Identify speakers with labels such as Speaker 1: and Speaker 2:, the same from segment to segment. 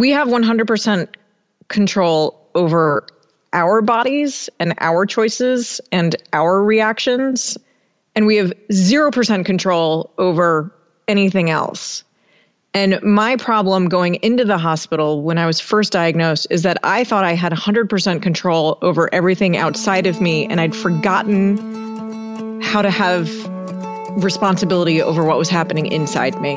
Speaker 1: we have 100% control over our bodies and our choices and our reactions. And we have 0% control over anything else. And my problem going into the hospital when I was first diagnosed is that I thought I had 100% control over everything outside of me, and I'd forgotten how to have responsibility over what was happening inside me.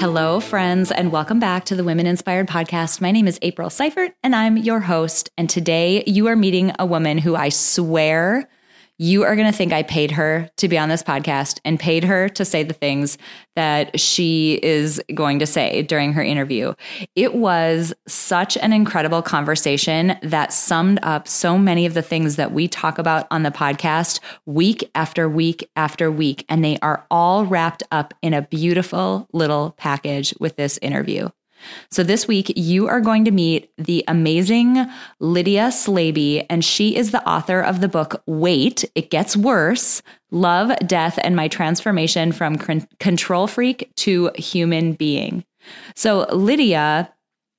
Speaker 2: Hello, friends, and welcome back to the Women Inspired Podcast. My name is April Seifert, and I'm your host. And today you are meeting a woman who I swear you are going to think I paid her to be on this podcast and paid her to say the things that she is going to say during her interview. It was such an incredible conversation that summed up so many of the things that we talk about on the podcast week after week after week. And they are all wrapped up in a beautiful little package with this interview. So this week, you are going to meet the amazing Lydia Slaby, and she is the author of the book Wait, It Gets Worse Love, Death, and My Transformation from Control Freak to Human Being. So Lydia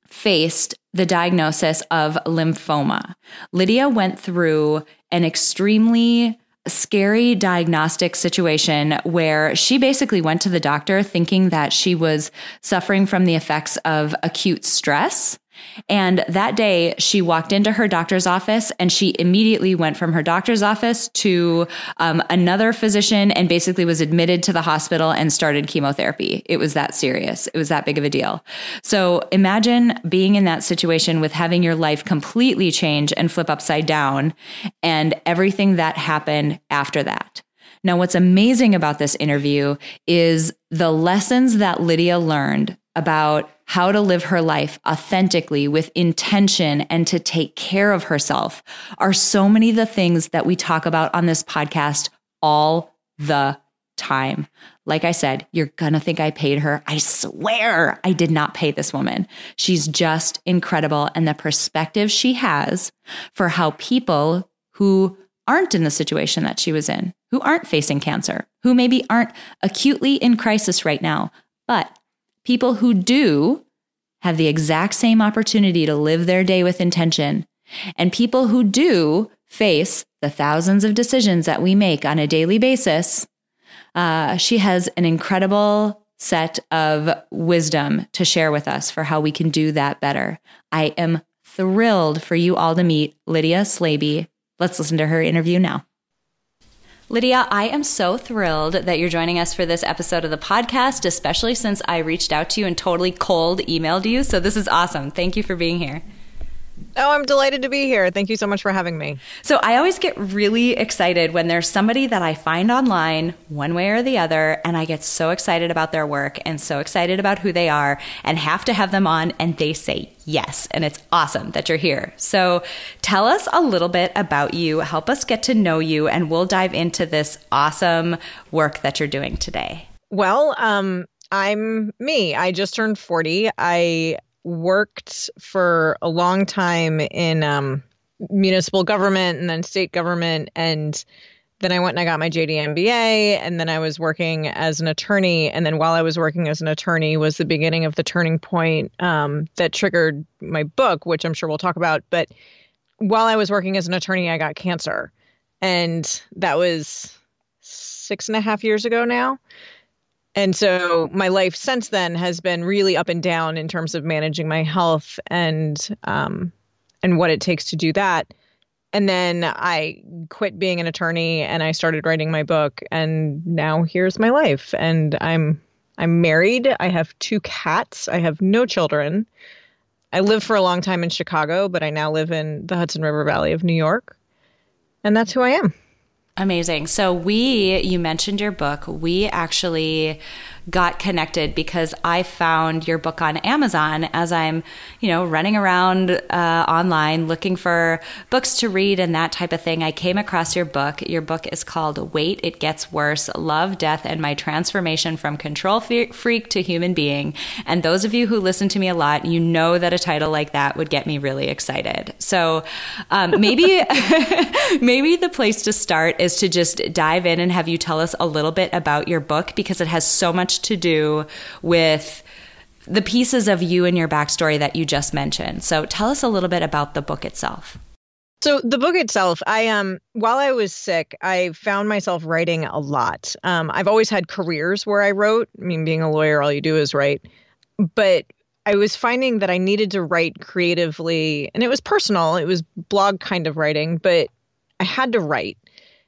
Speaker 2: faced the diagnosis of lymphoma. Lydia went through an extremely scary diagnostic situation where she basically went to the doctor thinking that she was suffering from the effects of acute stress and that day, she walked into her doctor's office and she immediately went from her doctor's office to um, another physician and basically was admitted to the hospital and started chemotherapy. It was that serious. It was that big of a deal. So imagine being in that situation with having your life completely change and flip upside down and everything that happened after that. Now, what's amazing about this interview is the lessons that Lydia learned about how to live her life authentically with intention and to take care of herself are so many of the things that we talk about on this podcast all the time. Like I said, you're going to think I paid her. I swear I did not pay this woman. She's just incredible. And the perspective she has for how people who aren't in the situation that she was in, who aren't facing cancer, who maybe aren't acutely in crisis right now, but People who do have the exact same opportunity to live their day with intention. And people who do face the thousands of decisions that we make on a daily basis, uh, she has an incredible set of wisdom to share with us for how we can do that better. I am thrilled for you all to meet Lydia Slaby. Let's listen to her interview now. Lydia, I am so thrilled that you're joining us for this episode of the podcast, especially since I reached out to you and totally cold emailed you. So this is awesome. Thank you for being here.
Speaker 1: Oh, I'm delighted to be here. Thank you so much for having me.
Speaker 2: So, I always get really excited when there's somebody that I find online, one way or the other, and I get so excited about their work and so excited about who they are and have to have them on, and they say yes. And it's awesome that you're here. So, tell us a little bit about you, help us get to know you, and we'll dive into this awesome work that you're doing today.
Speaker 1: Well, um, I'm me. I just turned 40. I worked for a long time in um, municipal government and then state government and then I went and I got my JD MBA and then I was working as an attorney and then while I was working as an attorney was the beginning of the turning point um, that triggered my book which I'm sure we'll talk about but while I was working as an attorney I got cancer and that was six and a half years ago now and so my life since then has been really up and down in terms of managing my health and um, and what it takes to do that. and then I quit being an attorney and I started writing my book and now here's my life and I'm I'm married. I have two cats. I have no children. I lived for a long time in Chicago, but I now live in the Hudson River Valley of New York. And that's who I am.
Speaker 2: Amazing. So, we, you mentioned your book. We actually got connected because I found your book on Amazon as I'm, you know, running around uh, online looking for books to read and that type of thing. I came across your book. Your book is called Wait, It Gets Worse Love, Death, and My Transformation from Control Freak to Human Being. And those of you who listen to me a lot, you know that a title like that would get me really excited. So um, maybe, maybe the place to start is to just dive in and have you tell us a little bit about your book because it has so much to do with the pieces of you and your backstory that you just mentioned. So tell us a little bit about the book itself.
Speaker 1: So the book itself, I um while I was sick, I found myself writing a lot. Um, I've always had careers where I wrote. I mean, being a lawyer, all you do is write. But I was finding that I needed to write creatively, and it was personal. It was blog kind of writing, but I had to write.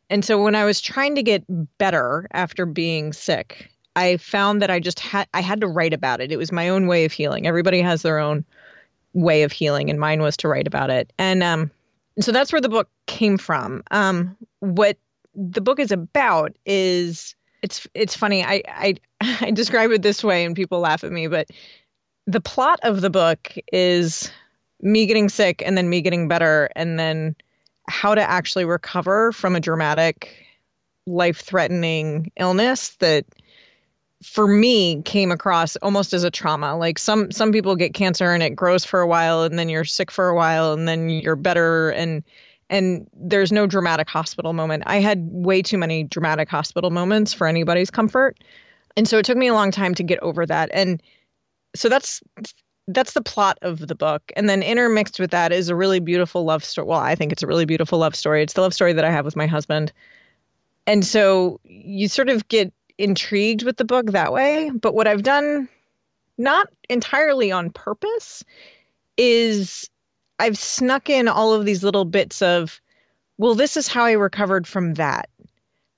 Speaker 1: And so when I was trying to get better after being sick, I found that I just had I had to write about it. It was my own way of healing. Everybody has their own way of healing, and mine was to write about it. And um, so that's where the book came from. Um, what the book is about is it's it's funny. I I I describe it this way, and people laugh at me, but the plot of the book is me getting sick and then me getting better, and then how to actually recover from a dramatic, life threatening illness that for me came across almost as a trauma. Like some some people get cancer and it grows for a while and then you're sick for a while and then you're better and and there's no dramatic hospital moment. I had way too many dramatic hospital moments for anybody's comfort. And so it took me a long time to get over that. And so that's that's the plot of the book. And then intermixed with that is a really beautiful love story. Well i think it's a really beautiful love story. It's the love story that i have with my husband. And so you sort of get intrigued with the book that way. But what I've done, not entirely on purpose, is I've snuck in all of these little bits of, well, this is how I recovered from that.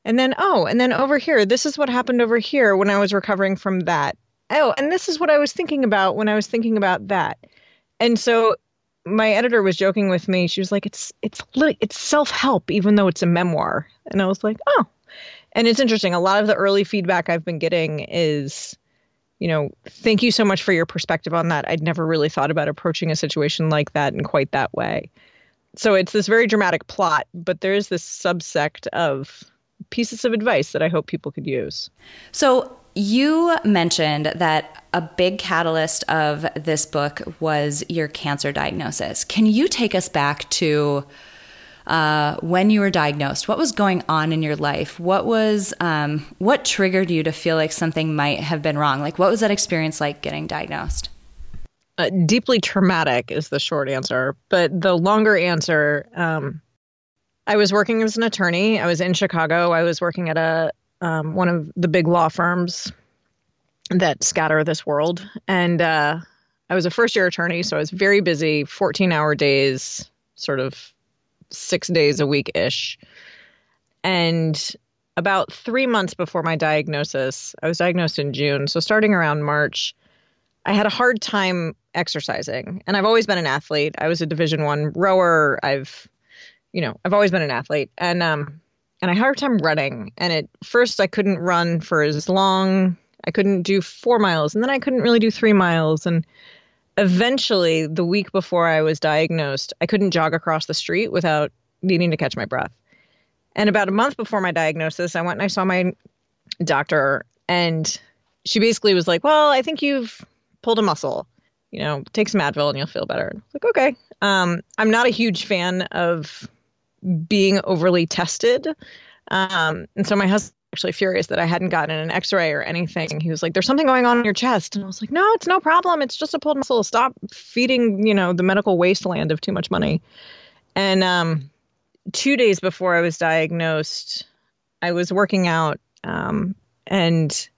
Speaker 1: And then, oh, and then over here, this is what happened over here when I was recovering from that. Oh, and this is what I was thinking about when I was thinking about that. And so my editor was joking with me. She was like, "It's it's it's self help, even though it's a memoir." And I was like, "Oh, and it's interesting. A lot of the early feedback I've been getting is, you know, thank you so much for your perspective on that. I'd never really thought about approaching a situation like that in quite that way. So it's this very dramatic plot, but there is this subsect of pieces of advice that I hope people could use.
Speaker 2: So you mentioned that a big catalyst of this book was your cancer diagnosis. Can you take us back to uh, when you were diagnosed? What was going on in your life? What was um, what triggered you to feel like something might have been wrong? Like, what was that experience like getting diagnosed?
Speaker 1: Uh, deeply traumatic is the short answer, but the longer answer. Um, I was working as an attorney. I was in Chicago. I was working at a um, one of the big law firms that scatter this world, and uh, I was a first year attorney, so I was very busy, fourteen hour days, sort of six days a week ish. And about three months before my diagnosis, I was diagnosed in June. So starting around March, I had a hard time exercising. And I've always been an athlete. I was a division one rower. I've, you know, I've always been an athlete. And um and I had a hard time running. And at first I couldn't run for as long. I couldn't do four miles. And then I couldn't really do three miles. And eventually, the week before I was diagnosed, I couldn't jog across the street without needing to catch my breath. And about a month before my diagnosis, I went and I saw my doctor, and she basically was like, Well, I think you've pulled a muscle. You know, take some Advil and you'll feel better. I was like, okay. Um, I'm not a huge fan of being overly tested. Um, and so my husband actually furious that I hadn't gotten an x-ray or anything. He was like, there's something going on in your chest. And I was like, no, it's no problem. It's just a pulled muscle. Stop feeding, you know, the medical wasteland of too much money. And um, two days before I was diagnosed, I was working out um, and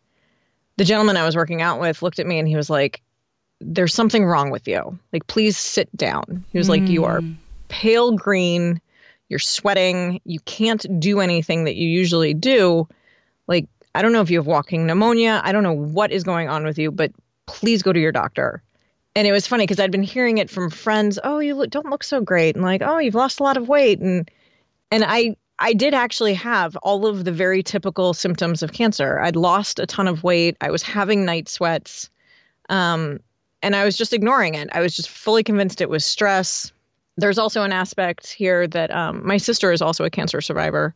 Speaker 1: the gentleman I was working out with looked at me and he was like, there's something wrong with you. Like, please sit down. He was mm. like, you are hmm. pale green you're sweating, you can't do anything that you usually do. Like, I don't know if you have walking pneumonia. I don't know what is going on with you, but please go to your doctor. And it was funny because I'd been hearing it from friends. Oh, you look, don't look so great, and like, oh, you've lost a lot of weight, and and I I did actually have all of the very typical symptoms of cancer. I'd lost a ton of weight. I was having night sweats, um, and I was just ignoring it. I was just fully convinced it was stress. There's also an aspect here that um, my sister is also a cancer survivor,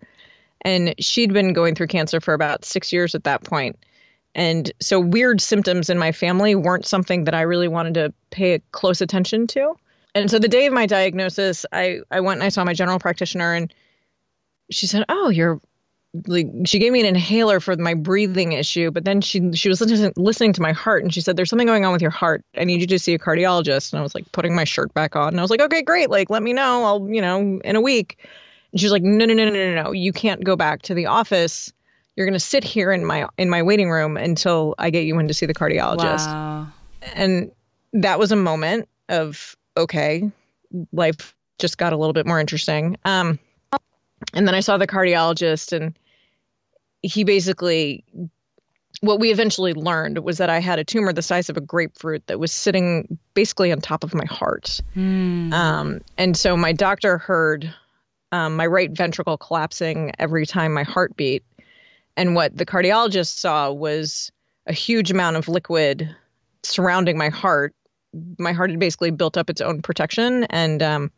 Speaker 1: and she'd been going through cancer for about six years at that point. And so weird symptoms in my family weren't something that I really wanted to pay close attention to. And so the day of my diagnosis, I, I went and I saw my general practitioner and she said, "Oh, you're like she gave me an inhaler for my breathing issue, but then she she was listening, listening to my heart and she said, "There's something going on with your heart. I need you to see a cardiologist." And I was like putting my shirt back on and I was like, "Okay, great. Like let me know. I'll, you know, in a week." And she's like, "No, no, no, no, no, no. You can't go back to the office. You're going to sit here in my in my waiting room until I get you in to see the cardiologist."
Speaker 2: Wow.
Speaker 1: And that was a moment of okay, life just got a little bit more interesting. Um and then I saw the cardiologist, and he basically, what we eventually learned was that I had a tumor the size of a grapefruit that was sitting basically on top of my heart.
Speaker 2: Mm.
Speaker 1: Um, and so my doctor heard um, my right ventricle collapsing every time my heart beat. And what the cardiologist saw was a huge amount of liquid surrounding my heart. My heart had basically built up its own protection, and um,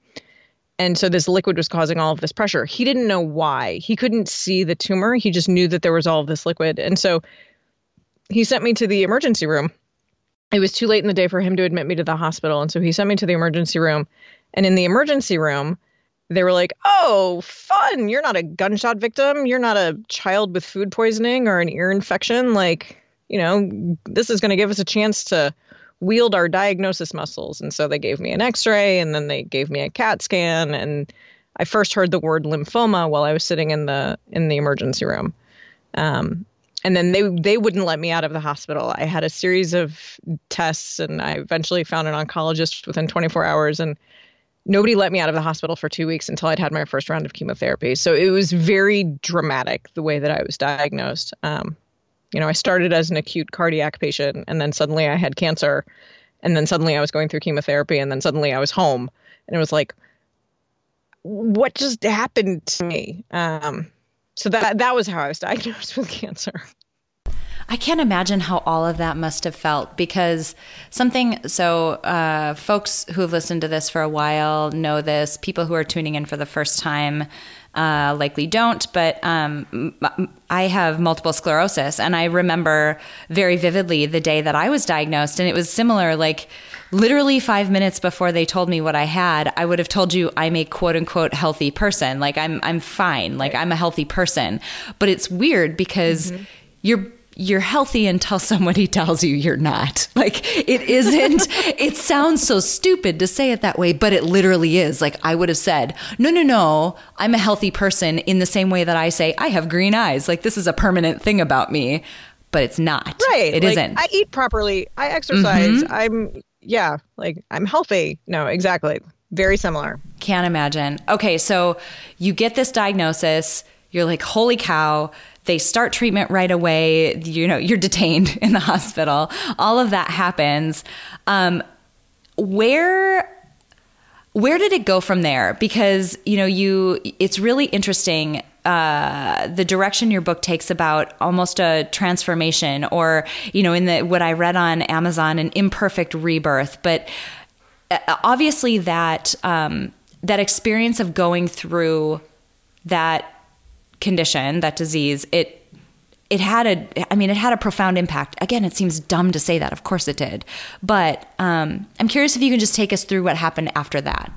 Speaker 1: and so this liquid was causing all of this pressure. He didn't know why. He couldn't see the tumor. He just knew that there was all of this liquid. And so he sent me to the emergency room. It was too late in the day for him to admit me to the hospital. And so he sent me to the emergency room. And in the emergency room, they were like, oh, fun. You're not a gunshot victim. You're not a child with food poisoning or an ear infection. Like, you know, this is going to give us a chance to wield our diagnosis muscles. And so they gave me an x ray and then they gave me a CAT scan. And I first heard the word lymphoma while I was sitting in the in the emergency room. Um, and then they they wouldn't let me out of the hospital. I had a series of tests and I eventually found an oncologist within 24 hours and nobody let me out of the hospital for 2 weeks until I'd had my first round of chemotherapy. So it was very dramatic the way that I was diagnosed. Um, you know, I started as an acute cardiac patient and then suddenly I had cancer and then suddenly I was going through chemotherapy and then suddenly I was home and it was like what just happened to me? Um, so that that was how I was diagnosed with cancer.
Speaker 2: I can't imagine how all of that must have felt because something. So, uh, folks who have listened to this for a while know this. People who are tuning in for the first time uh, likely don't, but um, I have multiple sclerosis. And I remember very vividly the day that I was diagnosed. And it was similar, like literally five minutes before they told me what I had, I would have told you I'm a quote unquote healthy person. Like I'm, I'm fine. Like I'm a healthy person. But it's weird because mm-hmm. you're you're healthy until somebody tells you you're not. Like it isn't, it sounds so stupid to say it that way, but it literally is. Like I would have said, no, no, no, I'm a healthy person in the same way that I say I have green eyes. Like this is a permanent thing about me, but it's not.
Speaker 1: Right.
Speaker 2: It
Speaker 1: like,
Speaker 2: not
Speaker 1: I eat properly. I exercise. Mm-hmm. I'm, yeah, like I'm healthy. No, exactly. Very similar.
Speaker 2: Can't imagine. Okay. So you get this diagnosis. You're like, holy cow they start treatment right away. You know, you're detained in the hospital. All of that happens. Um, where where did it go from there? Because you know, you it's really interesting. Uh, the direction your book takes about almost a transformation, or you know, in the what I read on Amazon, an imperfect rebirth. But uh, obviously, that um, that experience of going through that condition, that disease, it it had a i mean it had a profound impact. Again it seems dumb to say that. Of course it did. But um, i'm curious if you can just take us through what happened after that.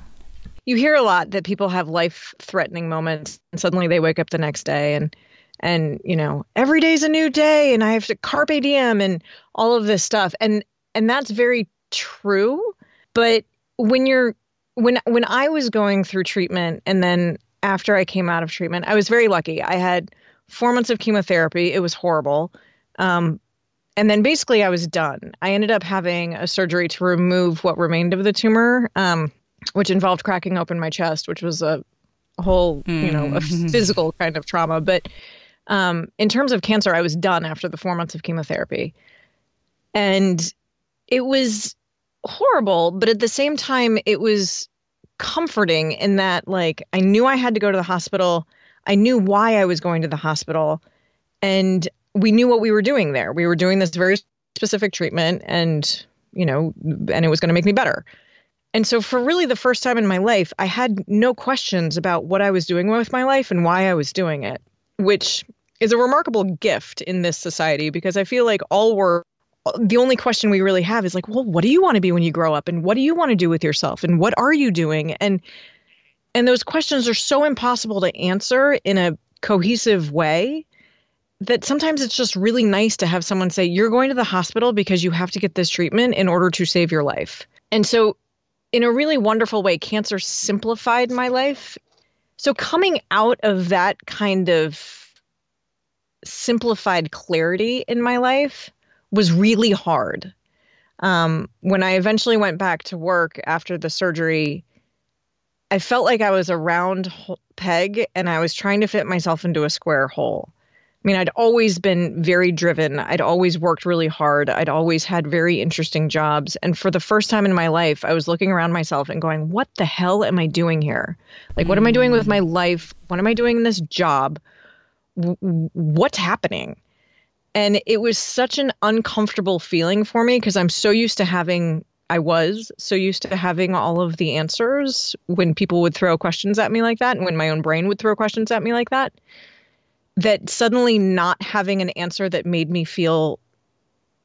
Speaker 1: You hear a lot that people have life threatening moments and suddenly they wake up the next day and and you know every day's a new day and i have to carpe diem and all of this stuff. And and that's very true. But when you're when when i was going through treatment and then after I came out of treatment. I was very lucky. I had four months of chemotherapy. It was horrible. Um, and then basically I was done. I ended up having a surgery to remove what remained of the tumor, um, which involved cracking open my chest, which was a a whole, you know, a
Speaker 2: Mm.
Speaker 1: physical kind of trauma. But um, in terms of cancer, I was done after the four months of chemotherapy. And it was horrible, but at the same time, it was comforting in that, like, I knew I had to go to the hospital. I knew why I was going to the hospital. And we knew what we were doing there. We were doing this very specific treatment, and, you know, and it was going to make me better. And so, for really the first time in my life, I had no questions about what I was doing with my life and why I was doing it, which is a remarkable gift in this society because I feel like all we're the only question we really have is like, well, what do you want to be when you grow up, and what do you want to do with yourself, and what are you doing, and and those questions are so impossible to answer in a cohesive way that sometimes it's just really nice to have someone say, You're going to the hospital because you have to get this treatment in order to save your life. And so, in a really wonderful way, cancer simplified my life. So, coming out of that kind of simplified clarity in my life was really hard. Um, when I eventually went back to work after the surgery, I felt like I was a round peg and I was trying to fit myself into a square hole. I mean, I'd always been very driven. I'd always worked really hard. I'd always had very interesting jobs. And for the first time in my life, I was looking around myself and going, what the hell am I doing here? Like, what am I doing with my life? What am I doing in this job? W- what's happening? And it was such an uncomfortable feeling for me because I'm so used to having, I was so used to having all of the answers when people would throw questions at me like that and when my own brain would throw questions at me like that that suddenly not having an answer that made me feel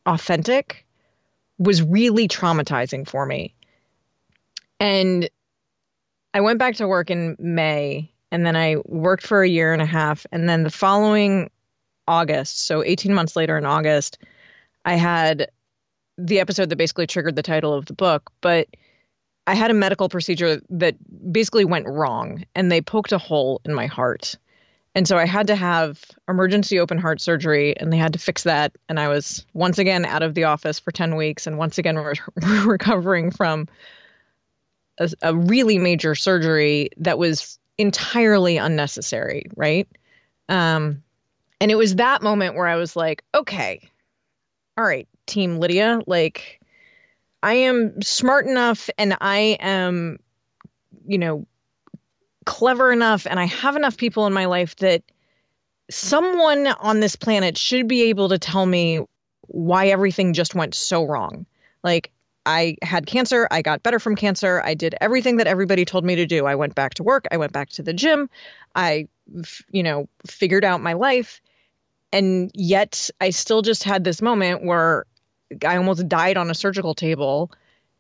Speaker 1: authentic was really traumatizing for me. And I went back to work in May and then I worked for a year and a half. And then the following August, so 18 months later in August, I had the episode that basically triggered the title of the book. But I had a medical procedure that basically went wrong and they poked a hole in my heart. And so I had to have emergency open heart surgery and they had to fix that. And I was once again out of the office for 10 weeks and once again re- recovering from a, a really major surgery that was entirely unnecessary, right? Um, and it was that moment where I was like, okay, all right, Team Lydia, like I am smart enough and I am, you know, clever enough and I have enough people in my life that someone on this planet should be able to tell me why everything just went so wrong. Like, I had cancer. I got better from cancer. I did everything that everybody told me to do. I went back to work. I went back to the gym. I, you know, figured out my life. And yet I still just had this moment where I almost died on a surgical table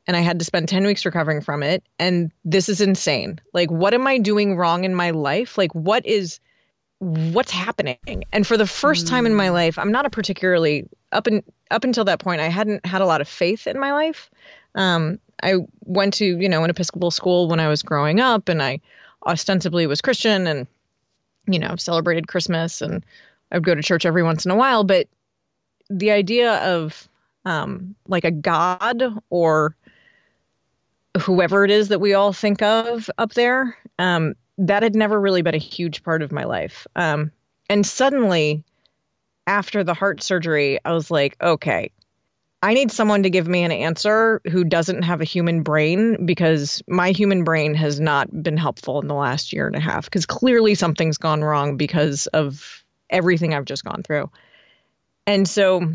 Speaker 1: and I had to spend 10 weeks recovering from it. And this is insane. Like, what am I doing wrong in my life? Like, what is, what's happening? And for the first time in my life, I'm not a particularly, up, and up until that point, I hadn't had a lot of faith in my life. Um, I went to, you know, an Episcopal school when I was growing up and I ostensibly was Christian and, you know, celebrated Christmas and I would go to church every once in a while. But the idea of um, like a God or whoever it is that we all think of up there, um, that had never really been a huge part of my life. Um, and suddenly, after the heart surgery, I was like, okay, I need someone to give me an answer who doesn't have a human brain because my human brain has not been helpful in the last year and a half because clearly something's gone wrong because of everything I've just gone through. And so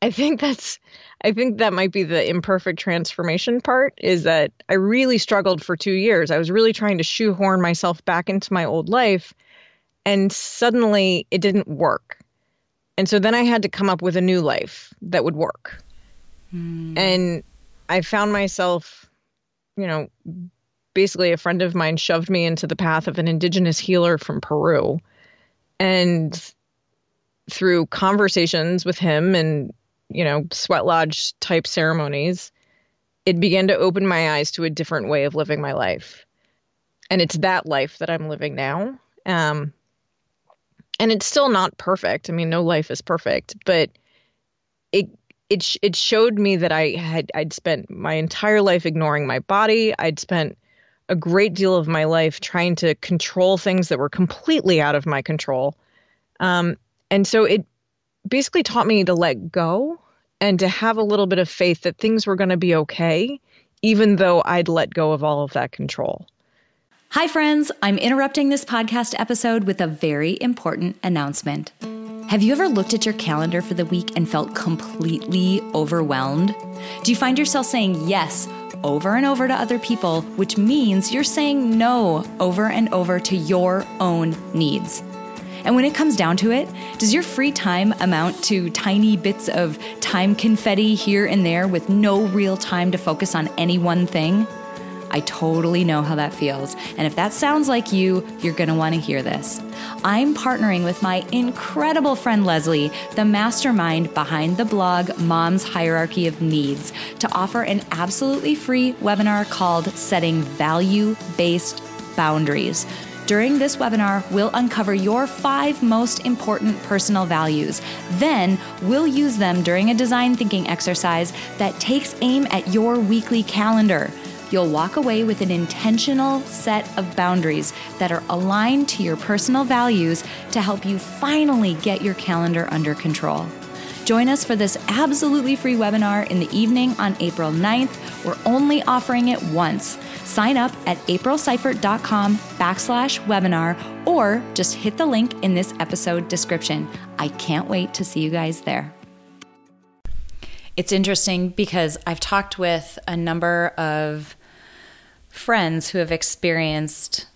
Speaker 1: I think that's I think that might be the imperfect transformation part is that I really struggled for 2 years. I was really trying to shoehorn myself back into my old life and suddenly it didn't work. And so then I had to come up with a new life that would work. Hmm. And I found myself, you know, basically a friend of mine shoved me into the path of an indigenous healer from Peru. And through conversations with him and, you know, sweat lodge type ceremonies, it began to open my eyes to a different way of living my life. And it's that life that I'm living now. Um, and it's still not perfect. I mean, no life is perfect, but it it it showed me that I had I'd spent my entire life ignoring my body. I'd spent a great deal of my life trying to control things that were completely out of my control. Um, and so it basically taught me to let go and to have a little bit of faith that things were going to be okay, even though I'd let go of all of that control.
Speaker 2: Hi, friends. I'm interrupting this podcast episode with a very important announcement. Have you ever looked at your calendar for the week and felt completely overwhelmed? Do you find yourself saying yes over and over to other people, which means you're saying no over and over to your own needs? And when it comes down to it, does your free time amount to tiny bits of time confetti here and there with no real time to focus on any one thing? I totally know how that feels. And if that sounds like you, you're going to want to hear this. I'm partnering with my incredible friend Leslie, the mastermind behind the blog Mom's Hierarchy of Needs, to offer an absolutely free webinar called Setting Value Based Boundaries. During this webinar, we'll uncover your five most important personal values. Then, we'll use them during a design thinking exercise that takes aim at your weekly calendar you'll walk away with an intentional set of boundaries that are aligned to your personal values to help you finally get your calendar under control. Join us for this absolutely free webinar in the evening on April 9th. We're only offering it once. Sign up at aprilseifert.com backslash webinar or just hit the link in this episode description. I can't wait to see you guys there. It's interesting because I've talked with a number of friends who have experienced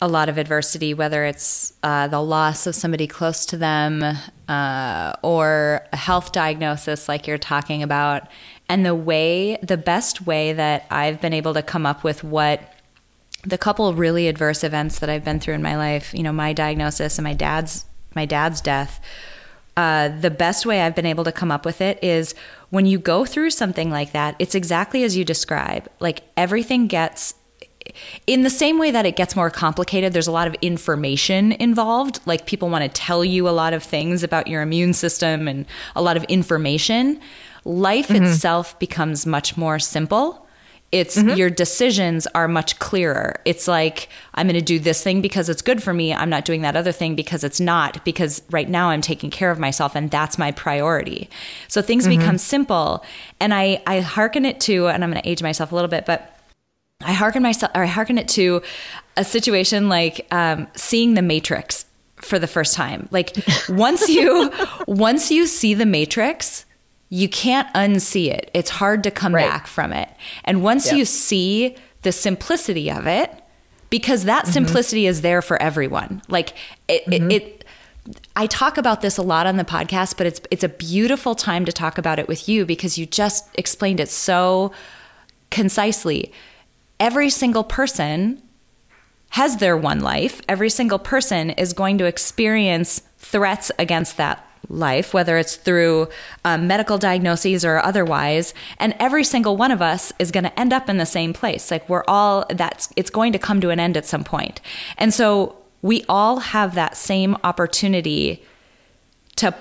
Speaker 2: a lot of adversity, whether it's uh, the loss of somebody close to them uh, or a health diagnosis, like you're talking about. And the way, the best way that I've been able to come up with what the couple really adverse events that I've been through in my life, you know, my diagnosis and my dad's my dad's death. Uh, the best way I've been able to come up with it is when you go through something like that, it's exactly as you describe. Like everything gets in the same way that it gets more complicated, there's a lot of information involved. Like people want to tell you a lot of things about your immune system and a lot of information. Life mm-hmm. itself becomes much more simple. It's mm-hmm. your decisions are much clearer. It's like, I'm going to do this thing because it's good for me. I'm not doing that other thing because it's not, because right now I'm taking care of myself and that's my priority. So things mm-hmm. become simple. And I, I hearken it to, and I'm going to age myself a little bit, but I hearken myself or I hearken it to a situation like um, seeing the Matrix for the first time. Like once you once you see the Matrix, you can't unsee it. It's hard to come right. back from it. And once yep. you see the simplicity of it, because that mm-hmm. simplicity is there for everyone. Like it, mm-hmm. it, it I talk about this a lot on the podcast, but it's it's a beautiful time to talk about it with you because you just explained it so concisely every single person has their one life. Every single person is going to experience threats against that life, whether it's through um, medical diagnoses or otherwise. And every single one of us is going to end up in the same place. Like we're all, that's, it's going to come to an end at some point. And so we all have that same opportunity to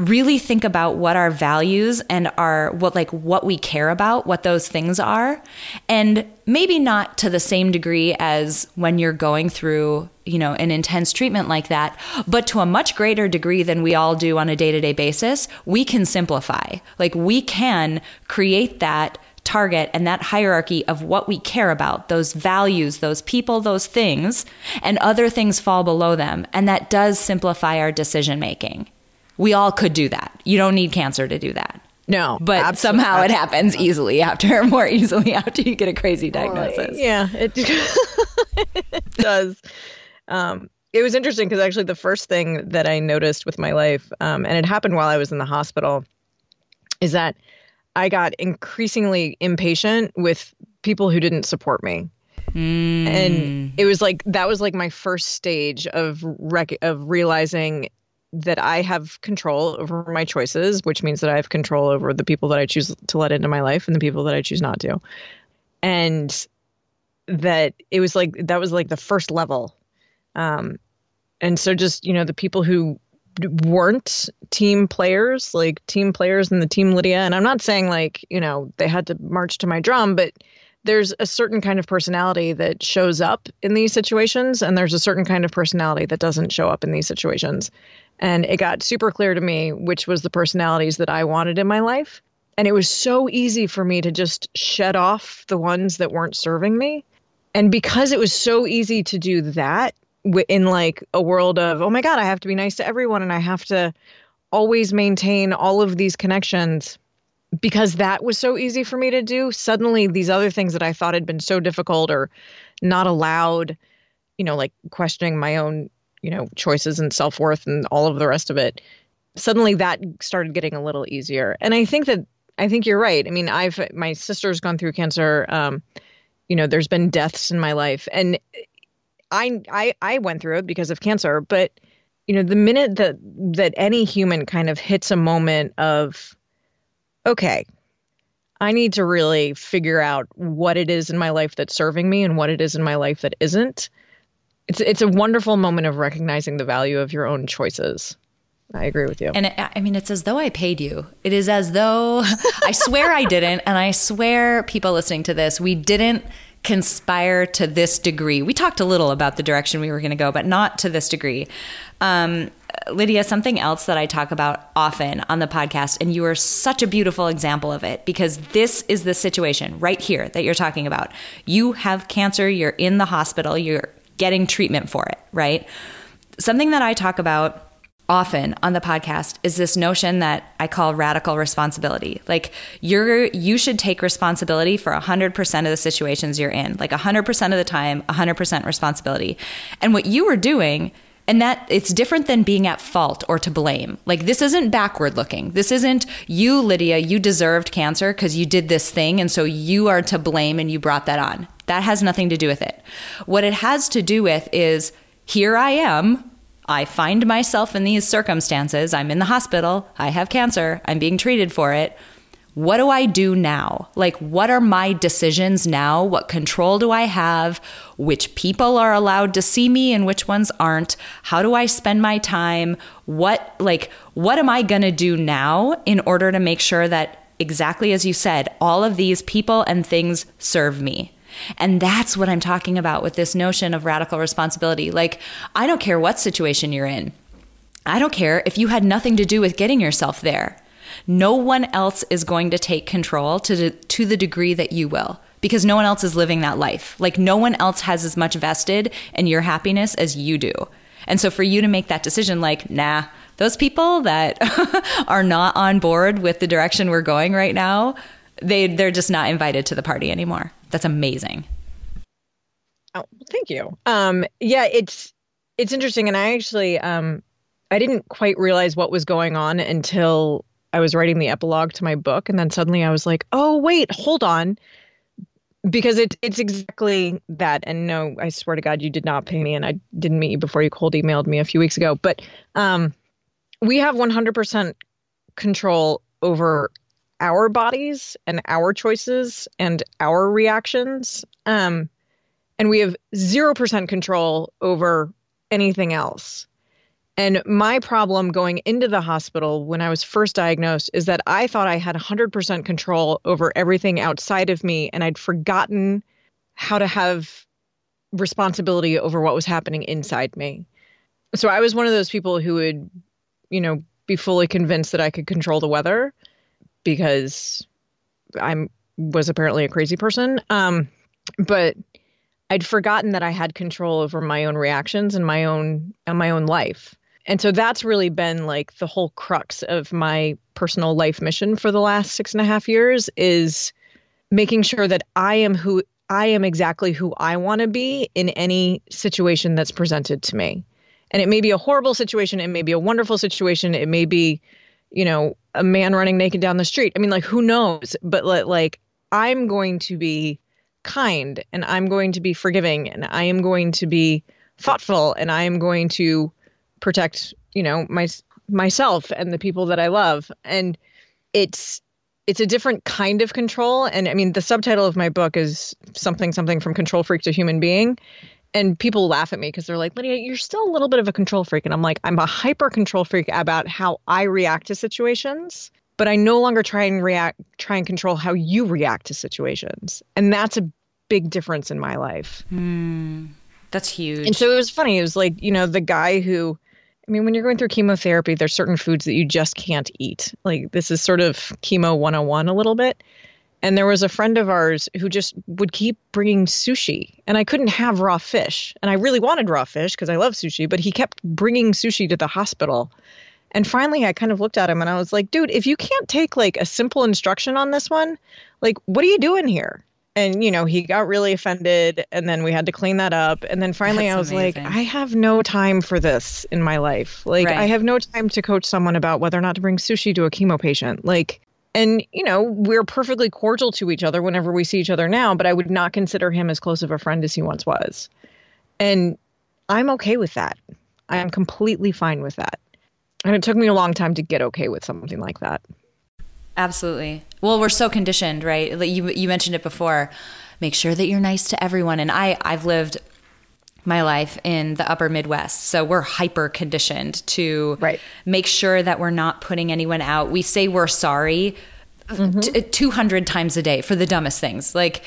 Speaker 2: really think about what our values and our what like what we care about what those things are and maybe not to the same degree as when you're going through you know an intense treatment like that but to a much greater degree than we all do on a day-to-day basis we can simplify like we can create that target and that hierarchy of what we care about, those values, those people, those things, and other things fall below them. And that does simplify our decision making. We all could do that. You don't need cancer to do that.
Speaker 1: No,
Speaker 2: but somehow it happens easily after, more easily after you get a crazy diagnosis.
Speaker 1: yeah, it, it does. Um, it was interesting because actually the first thing that I noticed with my life, um, and it happened while I was in the hospital, is that I got increasingly impatient with people who didn't support me. Mm. And it was like that was like my first stage of rec- of realizing that I have control over my choices, which means that I have control over the people that I choose to let into my life and the people that I choose not to. And that it was like that was like the first level. Um and so just, you know, the people who weren't team players, like team players in the team Lydia, and I'm not saying like, you know, they had to march to my drum, but there's a certain kind of personality that shows up in these situations, and there's a certain kind of personality that doesn't show up in these situations. And it got super clear to me which was the personalities that I wanted in my life. And it was so easy for me to just shed off the ones that weren't serving me. And because it was so easy to do that in like a world of, oh my God, I have to be nice to everyone and I have to always maintain all of these connections because that was so easy for me to do, suddenly these other things that I thought had been so difficult or not allowed, you know, like questioning my own, you know, choices and self worth and all of the rest of it, suddenly that started getting a little easier. And I think that I think you're right. I mean, I've my sister's gone through cancer. Um, you know, there's been deaths in my life, and I I I went through it because of cancer. But you know, the minute that that any human kind of hits a moment of okay, I need to really figure out what it is in my life that's serving me and what it is in my life that isn't. It's it's a wonderful moment of recognizing the value of your own choices. I agree with you.
Speaker 2: And it, I mean, it's as though I paid you. It is as though I swear I didn't, and I swear people listening to this, we didn't conspire to this degree. We talked a little about the direction we were going to go, but not to this degree. Um, Lydia, something else that I talk about often on the podcast, and you are such a beautiful example of it because this is the situation right here that you're talking about. You have cancer, you're in the hospital, you're getting treatment for it, right? Something that I talk about often on the podcast is this notion that I call radical responsibility. Like you're you should take responsibility for 100% of the situations you're in. Like 100% of the time, 100% responsibility. And what you were doing and that it's different than being at fault or to blame. Like this isn't backward looking. This isn't you, Lydia, you deserved cancer because you did this thing. And so you are to blame and you brought that on. That has nothing to do with it. What it has to do with is here I am. I find myself in these circumstances. I'm in the hospital. I have cancer. I'm being treated for it what do I do now? Like, what are my decisions now? What control do I have? Which people are allowed to see me and which ones aren't? How do I spend my time? What, like, what am I going to do now in order to make sure that, exactly as you said, all of these people and things serve me? And that's what I'm talking about with this notion of radical responsibility. Like, I don't care what situation you're in. I don't care if you had nothing to do with getting yourself there. No one else is going to take control to the, to the degree that you will because no one else is living that life. Like no one else has as much vested in your happiness as you do. And so for you to make that decision like, nah, those people that are not on board with the direction we're going right now, they they're just not invited to the party anymore. That's amazing.
Speaker 1: Oh, thank you. Um, yeah, it's it's interesting, and I actually um, I didn't quite realize what was going on until I was writing the epilogue to my book, and then suddenly I was like, "Oh, wait, hold on," because it's it's exactly that. And no, I swear to God, you did not pay me, and I didn't meet you before you cold emailed me a few weeks ago. But um, we have 100% control over our bodies and our choices and our reactions. Um, and we have 0% control over anything else. And my problem going into the hospital when I was first diagnosed is that I thought I had 100% control over everything outside of me, and I'd forgotten how to have responsibility over what was happening inside me. So I was one of those people who would, you know, be fully convinced that I could control the weather because I'm was apparently a crazy person. Um, but I'd forgotten that I had control over my own reactions and my own and my own life. And so that's really been like the whole crux of my personal life mission for the last six and a half years is making sure that I am who I am exactly who I want to be in any situation that's presented to me. And it may be a horrible situation, it may be a wonderful situation, it may be, you know, a man running naked down the street. I mean, like, who knows? But like, I'm going to be kind and I'm going to be forgiving and I am going to be thoughtful and I am going to protect you know my myself and the people that I love and it's it's a different kind of control and I mean the subtitle of my book is something something from control freak to human being and people laugh at me because they're like Lydia you're still a little bit of a control freak and I'm like I'm a hyper control freak about how I react to situations but I no longer try and react, try and control how you react to situations. And that's a big difference in my life.
Speaker 2: Mm, that's huge.
Speaker 1: And so it was funny. It was like, you know, the guy who, I mean, when you're going through chemotherapy, there's certain foods that you just can't eat. Like this is sort of chemo 101 a little bit. And there was a friend of ours who just would keep bringing sushi, and I couldn't have raw fish. And I really wanted raw fish because I love sushi, but he kept bringing sushi to the hospital. And finally, I kind of looked at him and I was like, dude, if you can't take like a simple instruction on this one, like, what are you doing here? And, you know, he got really offended. And then we had to clean that up. And then finally,
Speaker 2: That's
Speaker 1: I was
Speaker 2: amazing.
Speaker 1: like, I have no time for this in my life. Like,
Speaker 2: Right.
Speaker 1: I have no time to coach someone about whether or not to bring sushi to a chemo patient. Like, and, you know, we're perfectly cordial to each other whenever we see each other now, but I would not consider him as close of a friend as he once was. And I'm okay with that. I am completely fine with that. And it took me a long time to get okay with something like that.
Speaker 2: Absolutely. Well, we're so conditioned, right? Like you you mentioned it before. Make sure that you're nice to everyone. And I I've lived my life in the upper Midwest. So we're hyper conditioned to
Speaker 1: Right.
Speaker 2: make sure that we're not putting anyone out. We say we're sorry t- mm-hmm. 200 times a day for the dumbest things. Like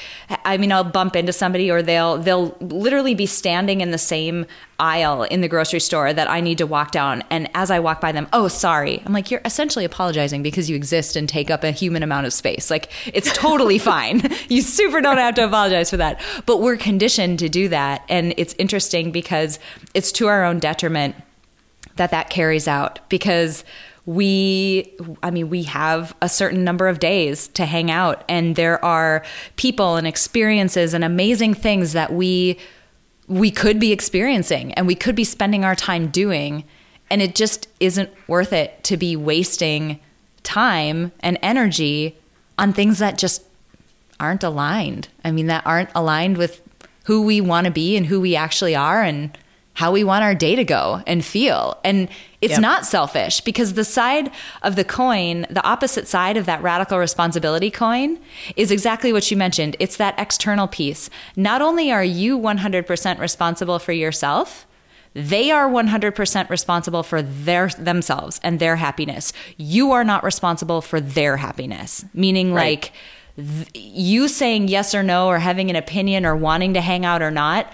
Speaker 2: I mean I'll bump into somebody or they'll they'll literally be standing in the same aisle in the grocery store that I need to walk down and as I walk by them, "Oh, sorry." I'm like, "You're essentially apologizing because you exist and take up a human amount of space." Like it's totally fine. You super don't have to apologize for that. But we're conditioned to do that and it's interesting because it's to our own detriment that that carries out because we i mean we have a certain number of days to hang out and there are people and experiences and amazing things that we we could be experiencing and we could be spending our time doing and it just isn't worth it to be wasting time and energy on things that just aren't aligned. I mean that aren't aligned with who we want to be and who we actually are and how we want our day to go and feel. And it's
Speaker 1: Yep.
Speaker 2: not selfish because the side of the coin, the opposite side of that radical responsibility coin, is exactly what you mentioned. It's that external piece. Not only are you 100% responsible for yourself, they are 100% responsible for their themselves and their happiness. You are not responsible for their happiness, meaning
Speaker 1: Right.
Speaker 2: like th- you saying yes or no or having an opinion or wanting to hang out or not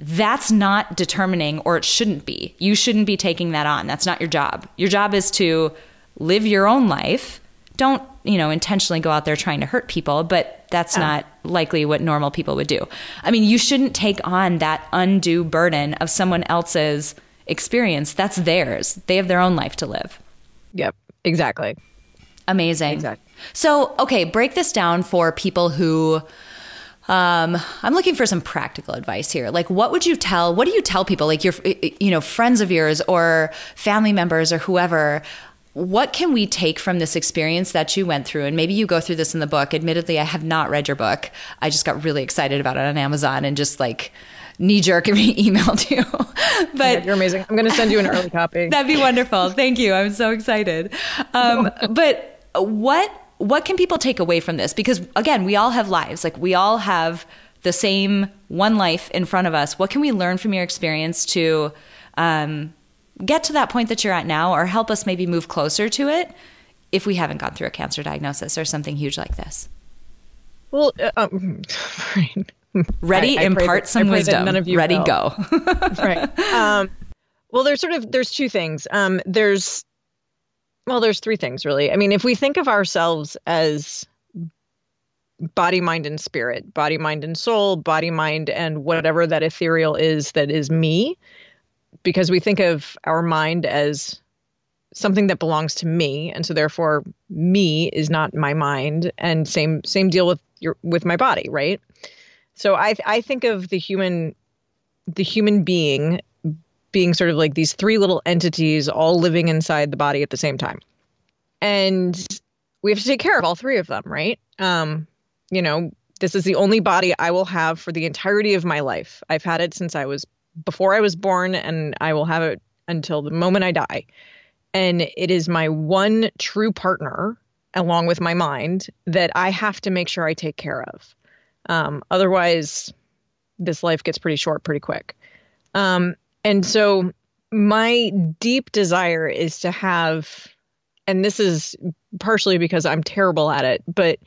Speaker 2: that's not determining or it shouldn't be. You shouldn't be taking that on. That's not your job. Your job is to live your own life. Don't, you know, intentionally go out there trying to hurt people, but that's oh. not likely what normal people would do. I mean, you shouldn't take on that undue burden of someone else's experience. That's theirs. They have their own life to live.
Speaker 1: Yep, exactly.
Speaker 2: Amazing.
Speaker 1: Exactly.
Speaker 2: So, okay, break this down for people who um, I'm looking for some practical advice here. Like, what would you tell? What do you tell people, like your, you know, friends of yours or family members or whoever? What can we take from this experience that you went through? And maybe you go through this in the book. Admittedly, I have not read your book. I just got really excited about it on Amazon and just like knee jerk emailed you. but
Speaker 1: You're amazing. I'm going to send you an early copy.
Speaker 2: That'd be wonderful. Thank you. I'm so excited. Um, but what what can people take away from this? Because again, we all have lives. Like we all have the same one life in front of us. What can we learn from your experience to um, get to that point that you're at now, or help us maybe move closer to it if we haven't gone through a cancer diagnosis or something huge like this?
Speaker 1: Well, uh, um.
Speaker 2: Ready,
Speaker 1: I- I
Speaker 2: impart
Speaker 1: that-
Speaker 2: some
Speaker 1: I pray that
Speaker 2: wisdom.
Speaker 1: none of you
Speaker 2: Ready,
Speaker 1: will.
Speaker 2: go.
Speaker 1: right. Um, well, there's sort of there's two things. Um, there's well, there's three things really. I mean, if we think of ourselves as body, mind, and spirit, body, mind, and soul, body, mind, and whatever that ethereal is that is me, because we think of our mind as something that belongs to me, and so therefore me is not my mind, and same same deal with your with my body, right? So I I think of the human the human being being sort of like these three little entities all living inside the body at the same time. And we have to take care of all three of them, right? Um, you know, this is the only body I will have for the entirety of my life. I've had it since I was before I was born, and I will have it until the moment I die. And it is my one true partner, along with my mind, that I have to make sure I take care of. Um, otherwise, this life gets pretty short pretty quick. Um, and so my deep desire is to have, and this is partially because I'm terrible at it, but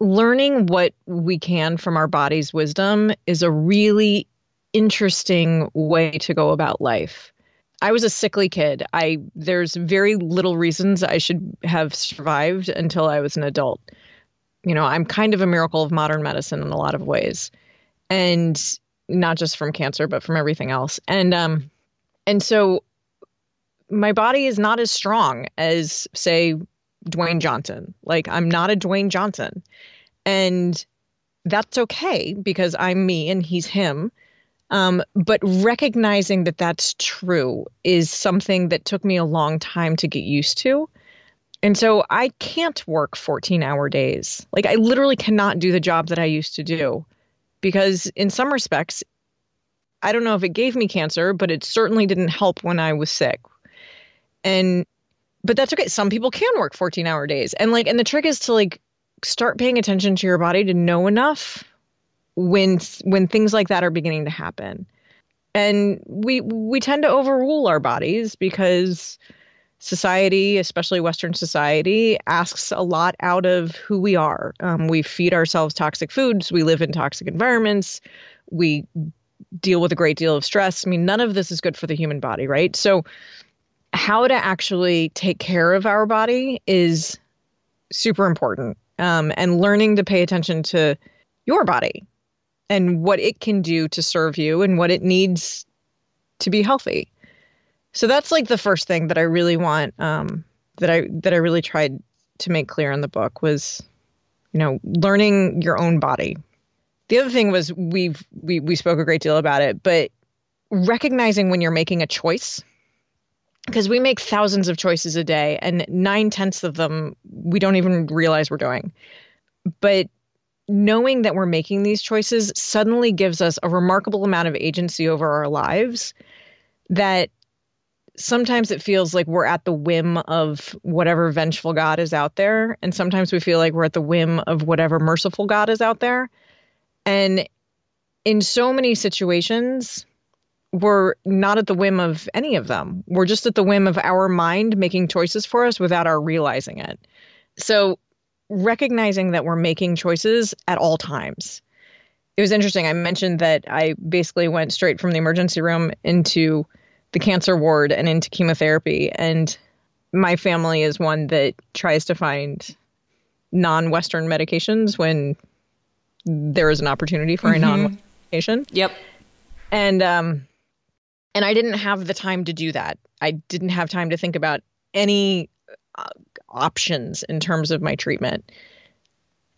Speaker 1: learning what we can from our body's wisdom is a really interesting way to go about life. I was a sickly kid. I there's very little reasons I should have survived until I was an adult. You know, I'm kind of a miracle of modern medicine in a lot of ways. And not just from cancer, but from everything else. And um and so my body is not as strong as say Dwayne Johnson. Like I'm not a Dwayne Johnson. And that's okay because I'm me and he's him. Um, but recognizing that that's true is something that took me a long time to get used to. And so I can't work 14 hour days. Like I literally cannot do the job that I used to do because, in some respects, I don't know if it gave me cancer, but it certainly didn't help when I was sick. And, but that's okay. Some people can work 14 hour days. And like, and the trick is to like start paying attention to your body to know enough when when things like that are beginning to happen. And we we tend to overrule our bodies because society, especially Western society, asks a lot out of who we are. Um, we feed ourselves toxic foods. We live in toxic environments. We deal with a great deal of stress. I mean, none of this is good for the human body, right? So, how to actually take care of our body is super important um, and learning to pay attention to your body and what it can do to serve you and what it needs to be healthy. So that's like the first thing that I really want um, that I that I really tried to make clear in the book was, you know, learning your own body. The other thing was we've we we spoke a great deal about it, but recognizing when you're making a choice because we make thousands of choices a day and nine tenths of them we don't even realize we're doing. But knowing that we're making these choices suddenly gives us a remarkable amount of agency over our lives that sometimes it feels like we're at the whim of whatever vengeful God is out there. And sometimes we feel like we're at the whim of whatever merciful God is out there. And in so many situations, we're not at the whim of any of them. We're just at the whim of our mind making choices for us without our realizing it. So, recognizing that we're making choices at all times. It was interesting. I mentioned that I basically went straight from the emergency room into the cancer ward and into chemotherapy. And my family is one that tries to find non Western medications when there is an opportunity for mm-hmm. a non Western medication.
Speaker 2: Yep.
Speaker 1: And um, and I didn't have the time to do that. I didn't have time to think about any uh, options in terms of my treatment.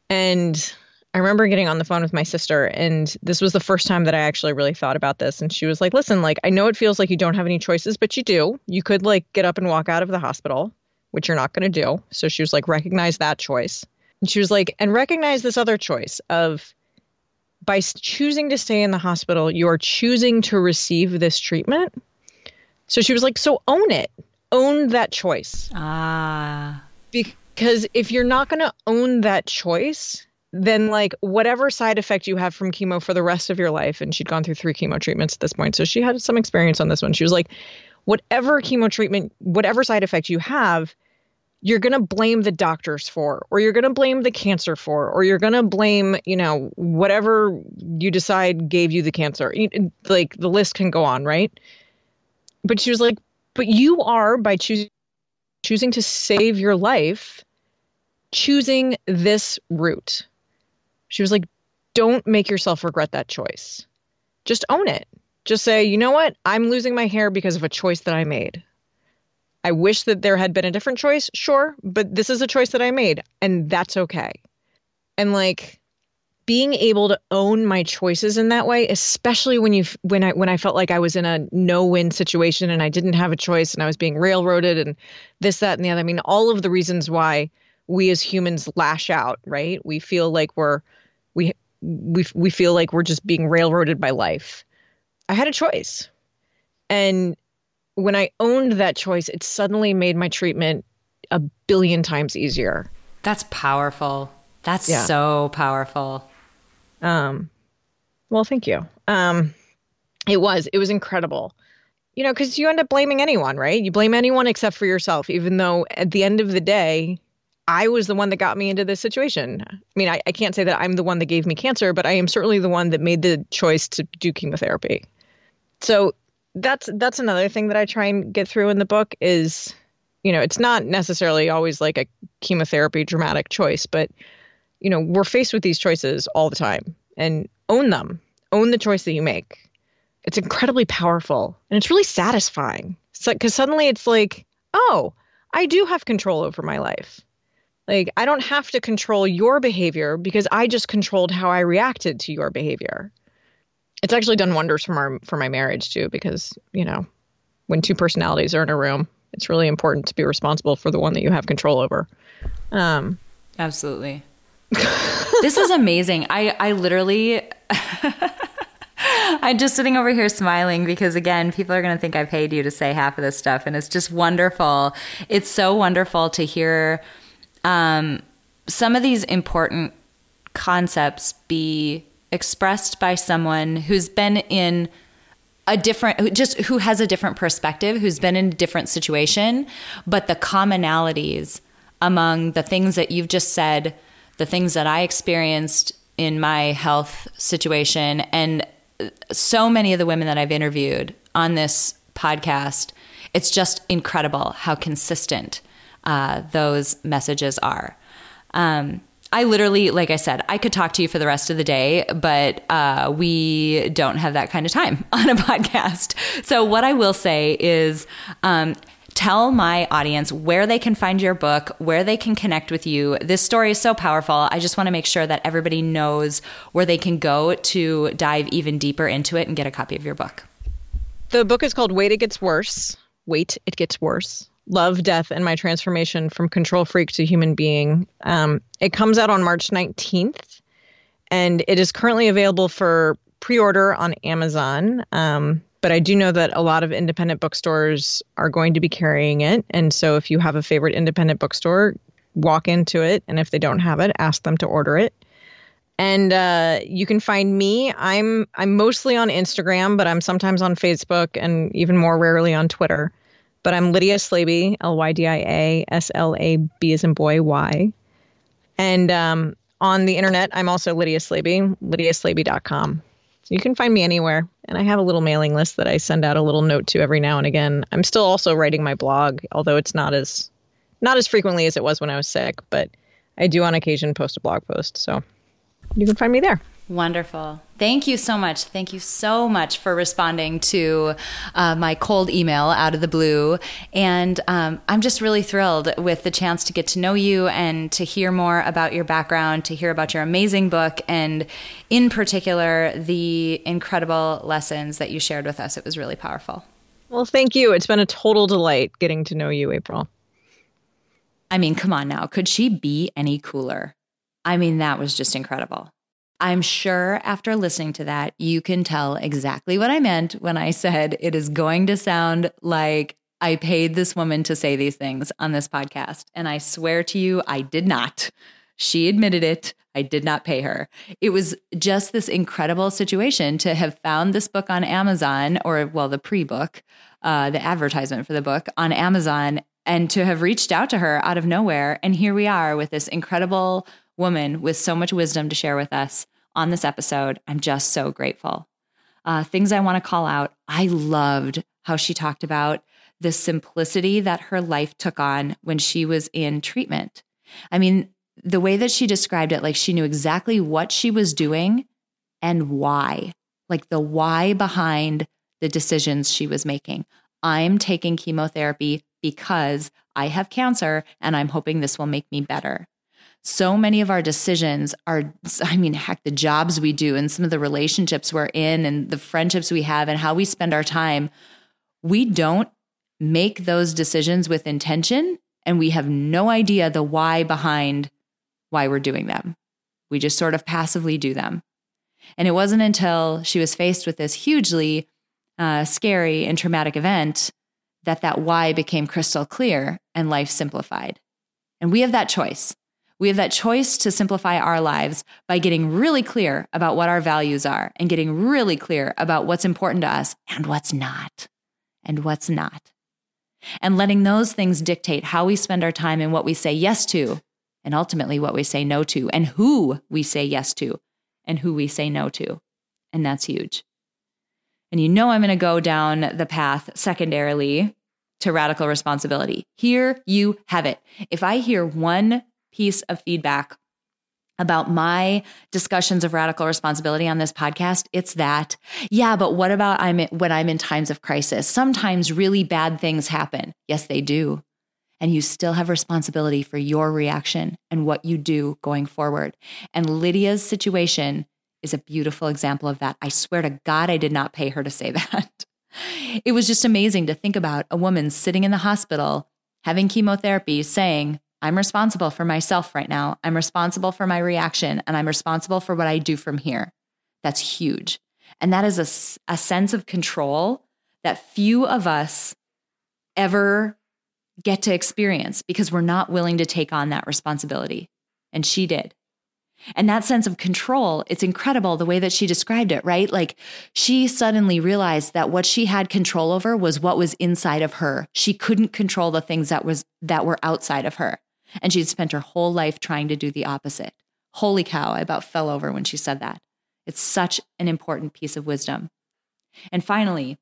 Speaker 1: And I remember getting on the phone with my sister, and this was the first time that I actually really thought about this. And she was like, Listen, like, I know it feels like you don't have any choices, but you do. You could, like, get up and walk out of the hospital, which you're not going to do. So she was like, Recognize that choice. And she was like, And recognize this other choice of by choosing to stay in the hospital, you are choosing to receive this treatment. So she was like, so own it, own that choice.
Speaker 2: Ah.
Speaker 1: Because if you're not going to own that choice, then like whatever side effect you have from chemo for the rest of your life, and she'd gone through three chemo treatments at this point, so she had some experience on this one. She was like, whatever chemo treatment, whatever side effect you have, you're going to blame the doctors for, or you're going to blame the cancer for, or you're going to blame, you know, whatever you decide gave you the cancer. Like the list can go on, right? But she was like, but you are by choosing choosing to save your life, choosing this route. She was like, don't make yourself regret that choice. Just own it. Just say, you know what? I'm losing my hair because of a choice that I made. I wish that there had been a different choice, sure, but this is a choice that I made, and that's okay. And like being able to own my choices in that way, especially when you when I when I felt like I was in a no-win situation and I didn't have a choice and I was being railroaded and this that and the other. I mean, all of the reasons why we as humans lash out, right? We feel like we're we we we feel like we're just being railroaded by life. I had a choice. And when I owned that choice, it suddenly made my treatment a billion times easier.
Speaker 2: That's powerful. That's yeah. so powerful.
Speaker 1: Um, well, thank you. Um, it was, it was incredible. You know, because you end up blaming anyone, right? You blame anyone except for yourself, even though at the end of the day, I was the one that got me into this situation. I mean, I, I can't say that I'm the one that gave me cancer, but I am certainly the one that made the choice to do chemotherapy. So that's that's another thing that I try and get through in the book is, you know, it's not necessarily always like a chemotherapy dramatic choice, but you know, we're faced with these choices all the time and own them. Own the choice that you make. It's incredibly powerful and it's really satisfying. So, cuz suddenly it's like, oh, I do have control over my life. Like, I don't have to control your behavior because I just controlled how I reacted to your behavior. It's actually done wonders for my, for my marriage, too, because, you know, when two personalities are in a room, it's really important to be responsible for the one that you have control over. Um,
Speaker 2: Absolutely. this is amazing. I, I literally. I'm just sitting over here smiling because, again, people are going to think I paid you to say half of this stuff. And it's just wonderful. It's so wonderful to hear um, some of these important concepts be expressed by someone who's been in a different just who has a different perspective who's been in a different situation but the commonalities among the things that you've just said the things that i experienced in my health situation and so many of the women that i've interviewed on this podcast it's just incredible how consistent uh, those messages are. Um, I literally, like I said, I could talk to you for the rest of the day, but uh, we don't have that kind of time on a podcast. So, what I will say is um, tell my audience where they can find your book, where they can connect with you. This story is so powerful. I just want to make sure that everybody knows where they can go to dive even deeper into it and get a copy of your book.
Speaker 1: The book is called Wait It Gets Worse. Wait, It Gets Worse Love, Death, and My Transformation from Control Freak to Human Being. Um, it comes out on March 19th, and it is currently available for pre order on Amazon. Um, but I do know that a lot of independent bookstores are going to be carrying it. And so if you have a favorite independent bookstore, walk into it. And if they don't have it, ask them to order it. And uh, you can find me. I'm I'm mostly on Instagram, but I'm sometimes on Facebook and even more rarely on Twitter. But I'm Lydia Slaby, L Y D I A S L A B as in boy, Y. And um, on the internet, I'm also Lydia Slaby, lydiaslaby.com. So you can find me anywhere. And I have a little mailing list that I send out a little note to every now and again. I'm still also writing my blog, although it's not as not as frequently as it was when I was sick, but I do on occasion post a blog post. So you can find me there.
Speaker 2: Wonderful. Thank you so much. Thank you so much for responding to uh, my cold email out of the blue. And um, I'm just really thrilled with the chance to get to know you and to hear more about your background, to hear about your amazing book, and in particular, the incredible lessons that you shared with us. It was really powerful.
Speaker 1: Well, thank you. It's been a total delight getting to know you, April.
Speaker 2: I mean, come on now. Could she be any cooler? I mean, that was just incredible. I'm sure after listening to that, you can tell exactly what I meant when I said it is going to sound like I paid this woman to say these things on this podcast. And I swear to you, I did not. She admitted it. I did not pay her. It was just this incredible situation to have found this book on Amazon, or well, the pre book, uh, the advertisement for the book on Amazon, and to have reached out to her out of nowhere. And here we are with this incredible woman with so much wisdom to share with us on this episode. I'm just so grateful. Uh, things I want to call out I loved how she talked about the simplicity that her life took on when she was in treatment. I mean, the way that she described it, like she knew exactly what she was doing and why, like the why behind the decisions she was making. I'm taking chemotherapy because I have cancer and I'm hoping this will make me better so many of our decisions are i mean heck the jobs we do and some of the relationships we're in and the friendships we have and how we spend our time we don't make those decisions with intention and we have no idea the why behind why we're doing them. We just sort of passively do them. And it wasn't until she was faced with this hugely uh, scary and traumatic event that that why became crystal clear and life simplified. And we have that choice we have that choice to simplify our lives by getting really clear about what our values are and getting really clear about what's important to us and what's not, and what's not. And letting those things dictate how we spend our time and what we say yes to and ultimately what we say no to, and who we say yes to, and who we say no to. And that's huge. And you know, I'm going to go down the path secondarily to radical responsibility. Here you have it. If I hear one piece of feedback about my discussions of radical responsibility on this podcast, it's that, yeah, but what about I'm when I'm in times of crisis? Sometimes really bad things happen. Yes, they do. And you still have responsibility for your reaction and what you do going forward. And Lydia's situation is a beautiful example of that. I swear to God, I did not pay her to say that. It was just amazing to think about a woman sitting in the hospital having chemotherapy saying, I'm responsible for myself right now. I'm responsible for my reaction and I'm responsible for what I do from here. That's huge. And that is a, a sense of control that few of us ever get to experience because we're not willing to take on that responsibility. And she did. And that sense of control, it's incredible the way that she described it, right? Like she suddenly realized that what she had control over was what was inside of her. She couldn't control the things that was that were outside of her. And she'd spent her whole life trying to do the opposite. Holy cow, I about fell over when she said that. It's such an important piece of wisdom. And finally,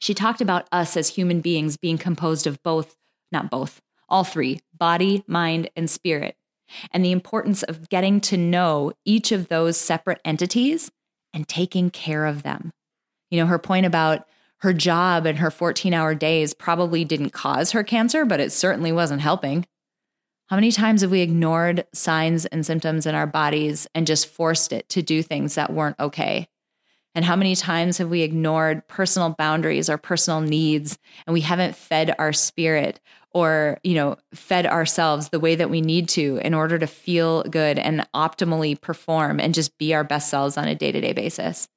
Speaker 2: she talked about us as human beings being composed of both, not both, all three body, mind, and spirit and the importance of getting to know each of those separate entities and taking care of them. You know, her point about her job and her 14 hour days probably didn't cause her cancer, but it certainly wasn't helping. How many times have we ignored signs and symptoms in our bodies and just forced it to do things that weren't okay? And how many times have we ignored personal boundaries or personal needs and we haven't fed our spirit or, you know, fed ourselves the way that we need to in order to feel good and optimally perform and just be our best selves on a day-to-day basis.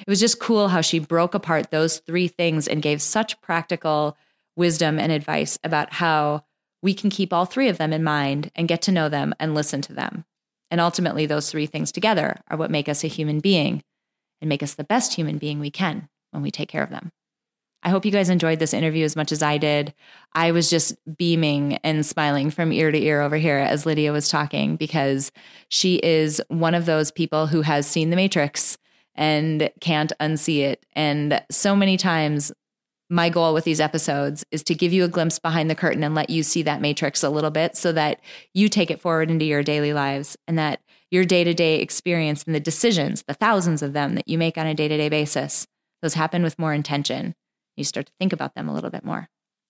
Speaker 2: It was just cool how she broke apart those three things and gave such practical wisdom and advice about how we can keep all three of them in mind and get to know them and listen to them. And ultimately, those three things together are what make us a human being and make us the best human being we can when we take care of them. I hope you guys enjoyed this interview as much as I did. I was just beaming and smiling from ear to ear over here as Lydia was talking because she is one of those people who has seen the Matrix and can't unsee it. And so many times, my goal with these episodes is to give you a glimpse behind the curtain and let you see that matrix a little bit so that you take it forward into your daily lives and that your day to day experience and the decisions, the thousands of them that you make on a day to day basis, those happen with more intention. You start to think about them a little bit more.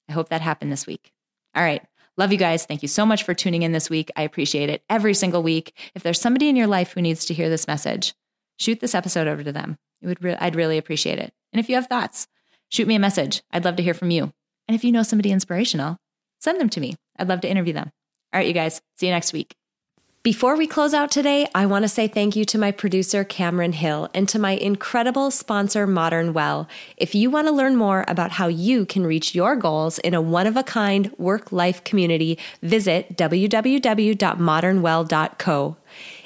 Speaker 2: I hope that happened this week. All right. Love you guys. Thank you so much for tuning in this week. I appreciate it every single week. If there's somebody in your life who needs to hear this message, shoot this episode over to them. It would re- I'd really appreciate it. And if you have thoughts, shoot me a message. I'd love to hear from you. And if you know somebody inspirational, send them to me. I'd love to interview them. All right, you guys. See you next week.
Speaker 3: Before we close out today, I want to say thank you to my producer, Cameron Hill, and to my incredible sponsor, Modern Well. If you want to learn more about how you can reach your goals in a one of a kind work life community, visit www.modernwell.co.